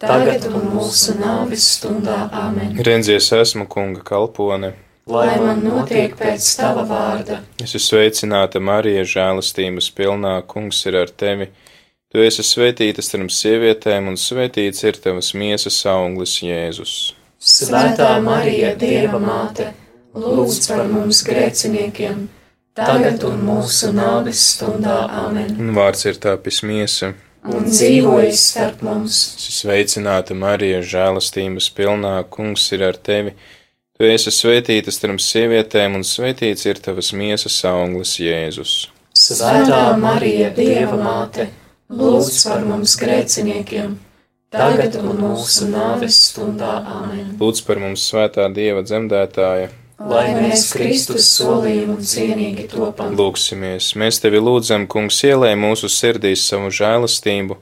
tagad un mūsu nāves stundā. Amen. Rendzies esmu kunga kalpone. Lai man notiek pēc tava vārda. Es esmu sveicināta Marija, žēlastības pilnā, kungs ir ar tevi. Tu esi svētīta starp sievietēm, un svētīts ir tavas miesas auglis, Jēzus. Svētā Marija, Dieva māte, lūdz par mums grēciniekiem, tagad un mūsu nāves stundā. Amen. Un vārds ir tāpis miesa. Un dzīvojas starp mums. Sveicināta Marija, žēlastības pilnā, kungs ir ar tevi. Tu esi svētīta starp sievietēm, un svētīts ir tavas miesas auglis, Jēzus. Svētā Marija, Dieva māte, lūdz par mums grēciniekiem, tagad un mūsu nāves stundā. Amen. Lūdz par mums svētā Dieva dzemdētāja. Lai mēs Kristus solījumu cienīgi topam. Lūksimies, mēs tevi lūdzam, kungs, ielēj mūsu sirdīs savu žēlastību,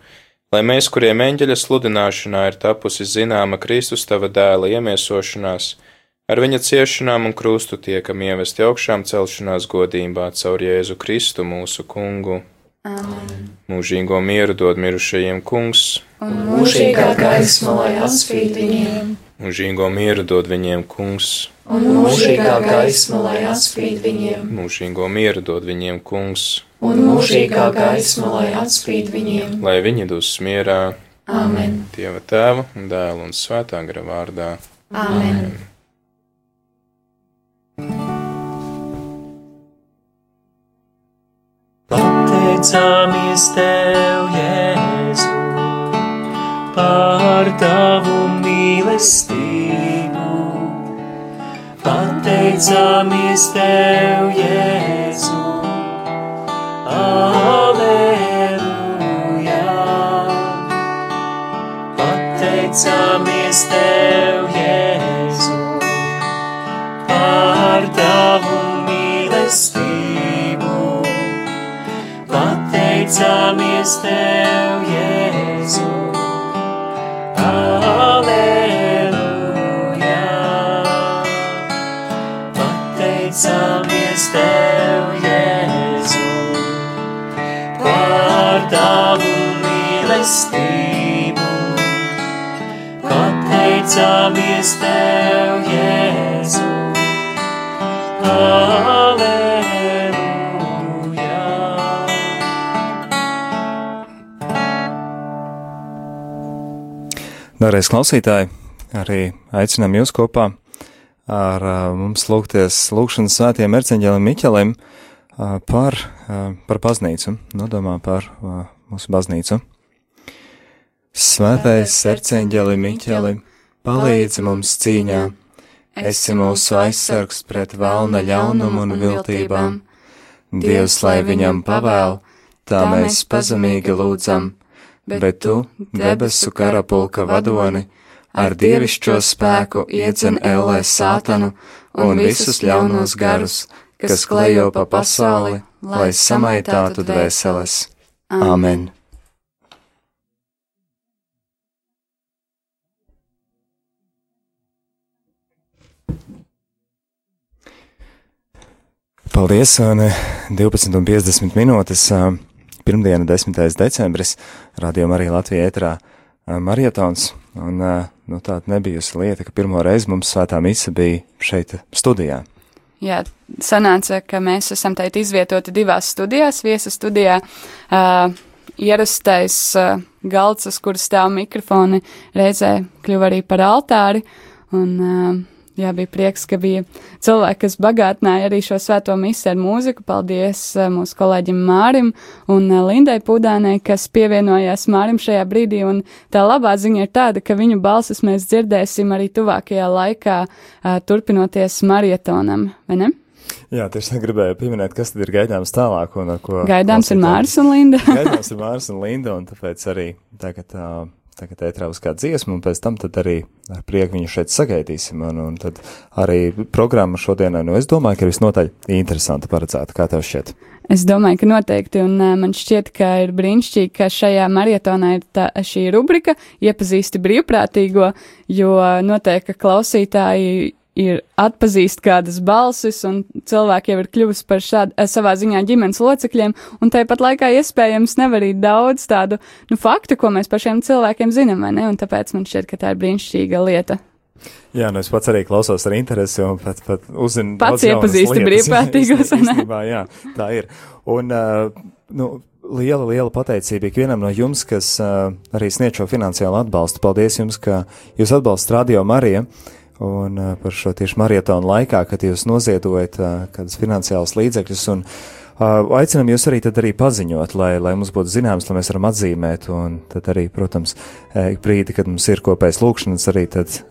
lai mēs, kuriem eņģeļa sludināšanā ir tapusi zināma Kristus tava dēla iemiesošanās, ar viņa ciešanām un krustu tiekam ievesti augšām celšanās godībā caur Jēzu Kristu mūsu kungu. Amen. Mūžīgo mieru dod mirušajiem kungs, Un mūžīgā gaisma, lai atspīd viņiem, mūžīgo mieru dod viņiem kungs, un mūžīgā gaisma, lai atspīd viņiem, mūžīgo mieru dod viņiem kungs, un mūžīgā gaisma, lai atspīd viņiem, lai viņi dus mierā, Āmen. Dieva tēva un dēla un svētā gara vārdā. Āmen. Pateicāmies Tev, Jēzu, par Tavu mīlestību. Pateicāmies Tev, Jēzu, Aleluja. Pateicāmies Tev, Jēzu, par Tavu mīlestību. Pateicāmies Tev, Jēzu, mīlestību. Pateicāmies Tev, Jēzu, Darēs klausītāji, arī aicinām jūs kopā ar mums lūgties lūgšanas svētiem erceņģelim Miķelim par, par baznīcu, nodomā par mūsu baznīcu. Svētais erceņģeli Miķeli, palīdzi mums cīņā, esi mūsu aizsargs pret vēlna ļaunumu un viltībām. Dievs, lai viņam pavēl, tā mēs pazemīgi lūdzam bet tu, debesu karapulka vadoni, ar dievišķo spēku iedzen ellē sātanu un visus ļaunos garus, kas klejo pa pasauli, lai samaitātu dvēseles. Āmen! Paldies, un 12,50 minūtes. Pirmdiena, 10. decembris, radījuma arī Latvijā ētrā marietons, un nu, tāda nebijusi lieta, ka pirmo reizi mums svētā mise bija šeit studijā. Jā, sanāca, ka mēs esam teit izvietoti divās studijās, viesa studijā. Uh, ierastais uh, galds, uz kuras stāv mikrofoni, reizē kļuva arī par altāri, un uh, Jā, bija prieks, ka bija cilvēki, kas bagātināja arī šo svēto misiju ar mūziku. Paldies mūsu kolēģim Mārim un Lindai Pudānai, kas pievienojās Mārim šajā brīdī. Un tā labā ziņa ir tāda, ka viņu balsis mēs dzirdēsim arī tuvākajā laikā, turpinoties marietonam, vai ne? Jā, tieši gribēju pieminēt, kas tad ir gaidāms tālāk un ar ko. Gaidāms ir Māris un Linda. gaidāms ir Māris un Linda, un tāpēc arī tagad. Uh, tagad ētrā uz kādu dziesmu, un pēc tam tad arī ar prieku viņu šeit sagaidīsim, un, un tad arī programma šodienai, nu, es domāju, ka visnotaļ interesanta paredzēta, kā tev šķiet? Es domāju, ka noteikti, un man šķiet, ka ir brīnišķīgi, ka šajā marietonā ir tā, šī rubrika iepazīsti brīvprātīgo, jo noteikti, klausītāji ir atpazīst kādas balsis, un cilvēki jau ir kļuvusi par šādu savā ziņā ģimenes locekļiem, un tāpat laikā iespējams nevar arī daudz tādu nu, faktu, ko mēs par šiem cilvēkiem zinām, vai ne? Un tāpēc man šķiet, ka tā ir brīnišķīga lieta. Jā, nu es pats arī klausos ar interesi un pat, pat uzzinu. Pats iepazīsti brīvprātīgos, vai ne? Jā, tā ir. Un, uh, nu, liela, liela pateicība ikvienam no jums, kas uh, arī sniedz šo finansiālu atbalstu. Paldies jums, ka jūs atbalstat Radio Mariju un uh, par šo tieši marietonu laikā, kad jūs noziedojat uh, kādas finansiālas līdzekļus. Un, uh, aicinam jūs arī arī paziņot, lai, lai mums būtu zināms, lai mēs varam atzīmēt, un tad arī, protams, ik brīdi, kad mums ir kopējas lūkšanas, arī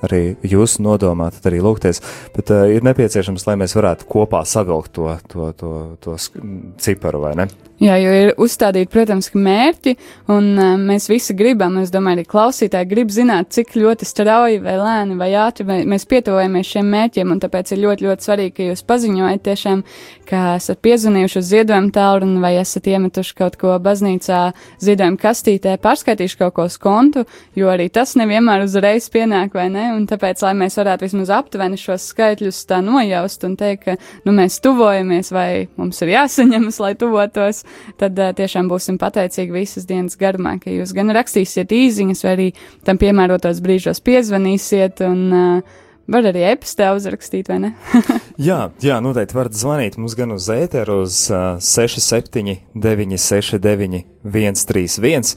arī jūs nodomā, tad arī lūgties, bet uh, ir nepieciešams, lai mēs varētu kopā savilkt to, to, to, to ciparu, vai ne? Jā, jo ir uzstādīti, protams, mērķi, un uh, mēs visi gribam, es domāju, arī klausītāji grib zināt, cik ļoti strauji vai lēni vai ātri vai mēs pietuvojamies šiem mērķiem, un tāpēc ir ļoti, ļoti svarīgi, ka jūs paziņojat tiešām, ka esat piezvanījuši uz ziedojumu tālruni vai esat iemetuši kaut ko baznīcā ziedojumu kastītē, pārskaitījuši kaut ko uz kontu, jo arī tas nevienmēr uzreiz pienāk, vai ne, un tāpēc, lai mēs varētu vismaz aptuveni šos skaitļus tā nojaust un teikt, ka, nu, mēs tuvojamies vai mums ir jāsaņemas, lai tuvotos, tad uh, tiešām būsim pateicīgi visas dienas garumā, ka jūs gan rakstīsiet īziņas, vai arī tam piemērotos brīžos piezvanīsiet un uh, Var arī e-pastā uzrakstīt, vai ne? jā, jā, noteikti varat zvanīt mums gan uz ēteru uz uh, 67, 969, 131.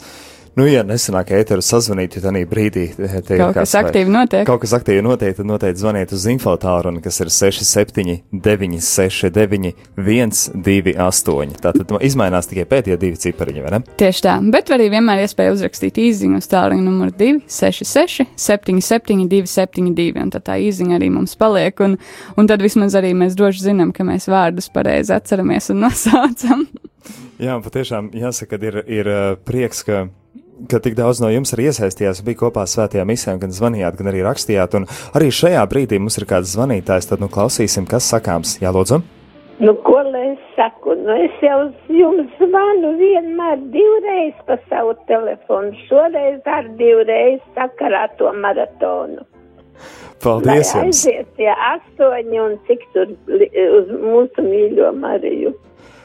Nu, ja nesanāk ēteru sazvanīt, tad arī brīdī te ir kaut kas aktīvi notiek. Kaut kas aktīvi notiek, tad noteikti zvaniet uz infotāru, kas ir 67, 969, 128. Tātad izmainās tikai pēdējie divi cipariņi, vai ne? Tieši tā, bet arī vienmēr iespēja uzrakstīt īziņu uz tālruņa numuru 266, 77, 272, un tad tā īziņa arī mums paliek, un, un tad vismaz arī mēs droši zinām, ka mēs vārdus pareizi atceramies un nosaucam. Jā, patiešām jāsaka, ka ir, ir prieks, ka ka tik daudz no jums arī iesaistījās, bija kopā svētajā misē, gan zvanījāt, gan arī rakstījāt. Un arī šajā brīdī mums ir kāds zvanītājs, tad nu klausīsim, kas sakāms. Jā, lūdzu. Nu, ko lai es saku? Nu, es jau jums zvanu vienmēr divreiz pa savu telefonu, šoreiz ar divreiz sakarā to maratonu. Paldies! Lai aiziet tie astoņi un cik tur uz mūsu mīļo Mariju.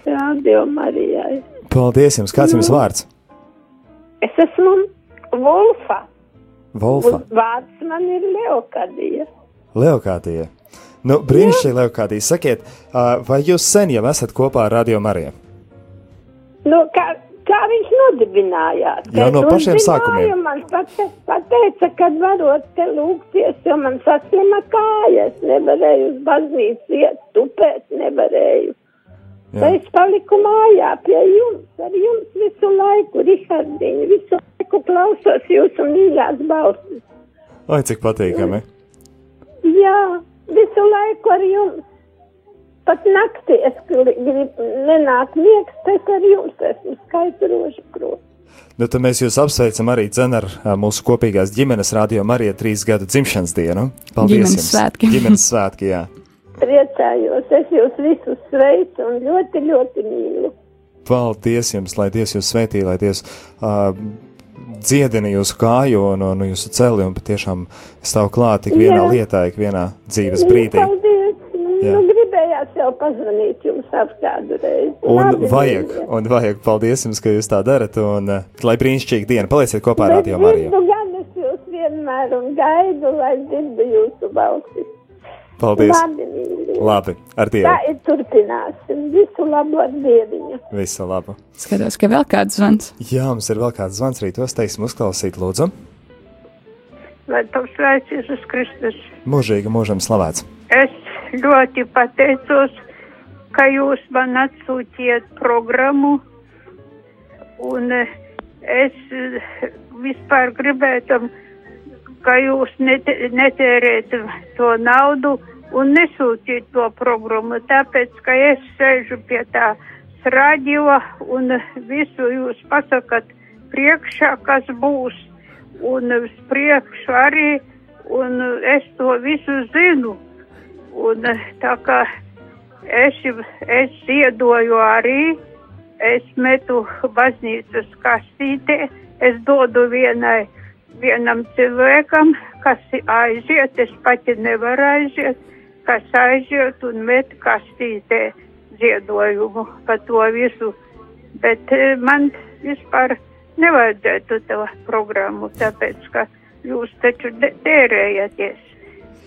Radio Marijai. Paldies jums! Kāds jums vārds? Es esmu Volfa. Volfa. Vārds man ir Leokadija. Leokadija. Nu, brīnišķīgi, Leokadija. Sakiet, vai jūs sen jau esat kopā ar Radio Mariju? Nu, kā, kā viņš nodibinājās? Jau no pašiem sākumiem. Man pate, pateica, ka varot te lūgties, jo man saslima kājas. Nevarēju uz baznīcu iet, tupēt nevarēju. Jā. Es paliku mājā pie jums, ar jums visu laiku, Rihardiņ, visu laiku klausos jūsu mīļās balsis. Ai, cik patīkami. Jā, visu laiku ar jums. Pat naktī es gribu nenāk miegs, bet ar jums esmu skaidroši krūti. Nu, tad mēs jūs apsveicam arī ar mūsu kopīgās ģimenes radio Marija trīs gadu dzimšanas dienu. Paldies ģimenes jums! Svētki. Ģimenes svētki, jā. Priecājos, es jūs visus sveicu un ļoti, ļoti mīlu. Paldies jums, lai Dievs jūs svētī, lai Dievs uh, dziedina jūsu kāju un, un jūsu celi un patiešām stāv klāt tik vienā Jā. lietā, ik vienā dzīves brīdī. Paldies! Jā. Nu, gribējāt jau pazvanīt jums ap kādu reizi. Un Labi, vajag, mīļie. un vajag, paldies jums, ka jūs tā darat, un uh, lai brīnišķīgi diena, palieciet kopā ar Radio Mariju. gan es jūs vienmēr un gaidu, lai dzirdu jūsu balsi. Paldies! Labi. Labi, ar Tā Dievu! ir turpināsim. Visu labu ar dieviņu. Visu labu! Skatos, ka vēl kāds zvans. Jā, mums ir vēl kāds zvans arī tos teiksim uzklausīt, lūdzu. Lai tas sveiks Jēzus Kristus. Mūžīgi mūžam slavēts! Es ļoti pateicos, ka jūs man atsūtiet programmu, un eh, es eh, vispār gribētu, ka jūs nete, netērētu to naudu un nesūtiet to programmu, tāpēc, ka es sēžu pie tā radio un visu jūs pasakat priekšā, kas būs, un uz priekšu arī, un es to visu zinu. Un tā kā es, es ziedoju arī, es metu baznīcas kastītē, es dodu vienai, vienam cilvēkam, kas aiziet, es pati nevaru aiziet, kas aiziet un met kastītē ziedojumu par to visu. Bet eh, man vispār nevajadzētu to programmu, tāpēc, ka jūs taču de- tērējaties.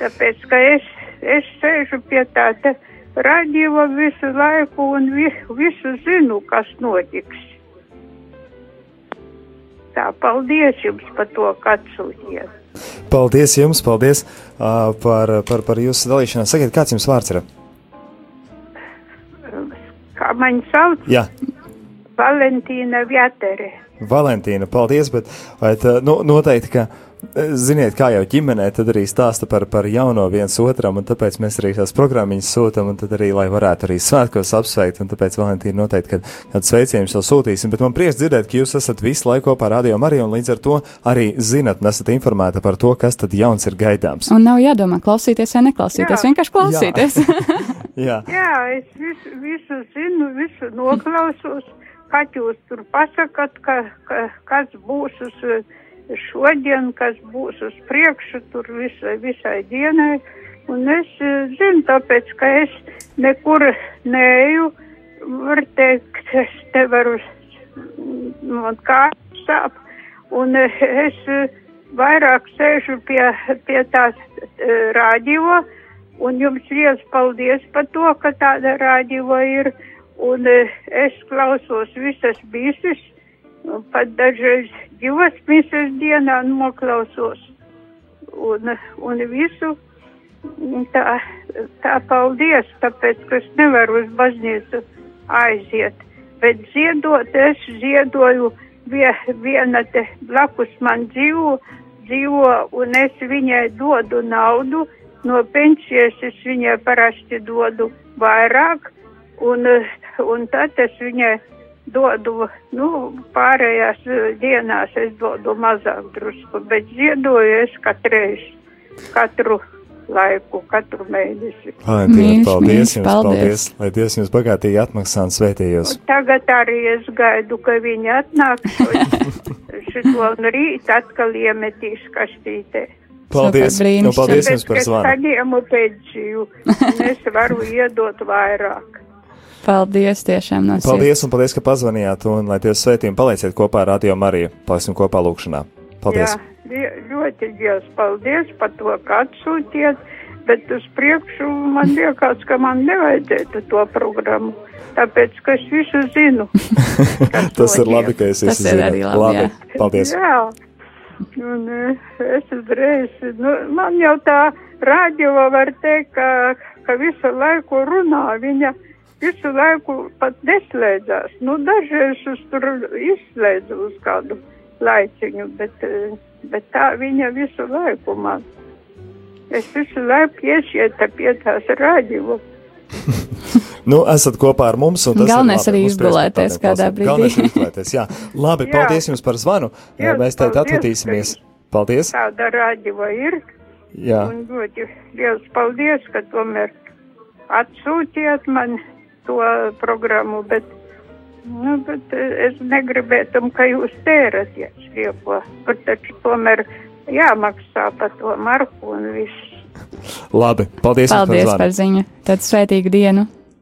Tāpēc, ka es, es sēžu pie tā te radio visu laiku un vi, visu zinu, kas notiks. Tā, paldies jums par to, ka atsūtījāt. Paldies jums, paldies uh, par, par, par jūsu dalīšanos. Sakiet, kāds jums vārds ir? Kā man sauc? Jā, Valentīna Vjatere. Valentīna, paldies, bet vai tā, nu, noteikti, ka, eh, ziniet, kā jau ģimenē, tad arī stāsta par, par jauno viens otram, un tāpēc mēs arī tās programmiņas sūtam, un tad arī, lai varētu arī svētkos apsveikt, un tāpēc Valentīna noteikti, kad kādu sveicienu jau sūtīsim, bet man prieks dzirdēt, ka jūs esat visu laiku kopā ar Radio Mariju, un līdz ar to arī zinat, un esat informēta par to, kas tad jauns ir gaidāms. Un nav jādomā, klausīties vai neklausīties, Jā. vienkārši klausīties. Jā. Jā, es visu, visu zinu, visu noklausos, kad jūs tur pasakat, ka, ka, kas būs uz eh, šodien, kas būs uz priekšu, tur visai, visai dienai. Un es eh, zinu, tāpēc, ka es nekur neeju, var teikt, es nevaru, man kā sāp, un eh, es eh, vairāk sēžu pie, pie tās radio, un jums liels paldies par to, ka tāda radio ir, un es klausos visas bises, pat dažreiz divas misas dienā noklausos un, un visu. Tā, tā paldies, tāpēc, ka es nevaru uz baznīcu aiziet, bet ziedot es ziedoju vie, viena te blakus man dzīvo, dzīvo un es viņai dodu naudu, no pensijas es viņai parasti dodu vairāk, un, un tad es viņai dodu, nu, pārējās dienās es dodu mazāk drusku, bet ziedoju es katreiz, katru laiku, katru mēnesi. Valentīna, paldies jums, paldies. paldies, lai Dievs jums bagātīgi atmaksā un svētījos. Tagad arī es gaidu, ka viņi atnāks šito un rīt atkal iemetīs kastītē. Paldies, nu, paldies jums par zvanu. Es saņēmu pensiju, un es varu iedot vairāk. Paldies tiešām no sirds. Paldies un paldies, ka pazvanījāt un lai Dievs svētījumi palieciet kopā ar Radio Mariju. Paliksim kopā lūkšanā. Paldies. Jā, ļoti Dievs paldies par to, ka atsūtiet, bet uz priekšu man liekas, ka man nevajadzētu to programmu. Tāpēc, ka es visu zinu. Tas ir labi, ka es visu zinu. Labi, labi, jā. Paldies. Jā. Un es uzreiz, nu, man jau tā radio var teikt, ka, ka visu laiku runā viņa visu laiku pat neslēdzās. Nu, dažreiz es tur izslēdzu uz kādu laiciņu, bet, eh, bet tā viņa visu laiku man. Es visu laiku iesieta pie tās radio. nu, esat kopā ar mums. Galvenais arī izgulēties kādā brīdī. Galvenais ir izgulēties, jā. Labi, jā. paldies jums par zvanu. Jā, Mēs teikt atvatīsimies. Paldies. Tāda radio ir. Jā. Un ļoti liels paldies, ka tomēr atsūtiet man to programmu, bet, nu, bet es negribētu, ka jūs tēraties rieko. Tur taču tomēr jāmaksā par to marku un viss. Labi, paldies, paldies par, par ziņu. Tad svētīgu dienu!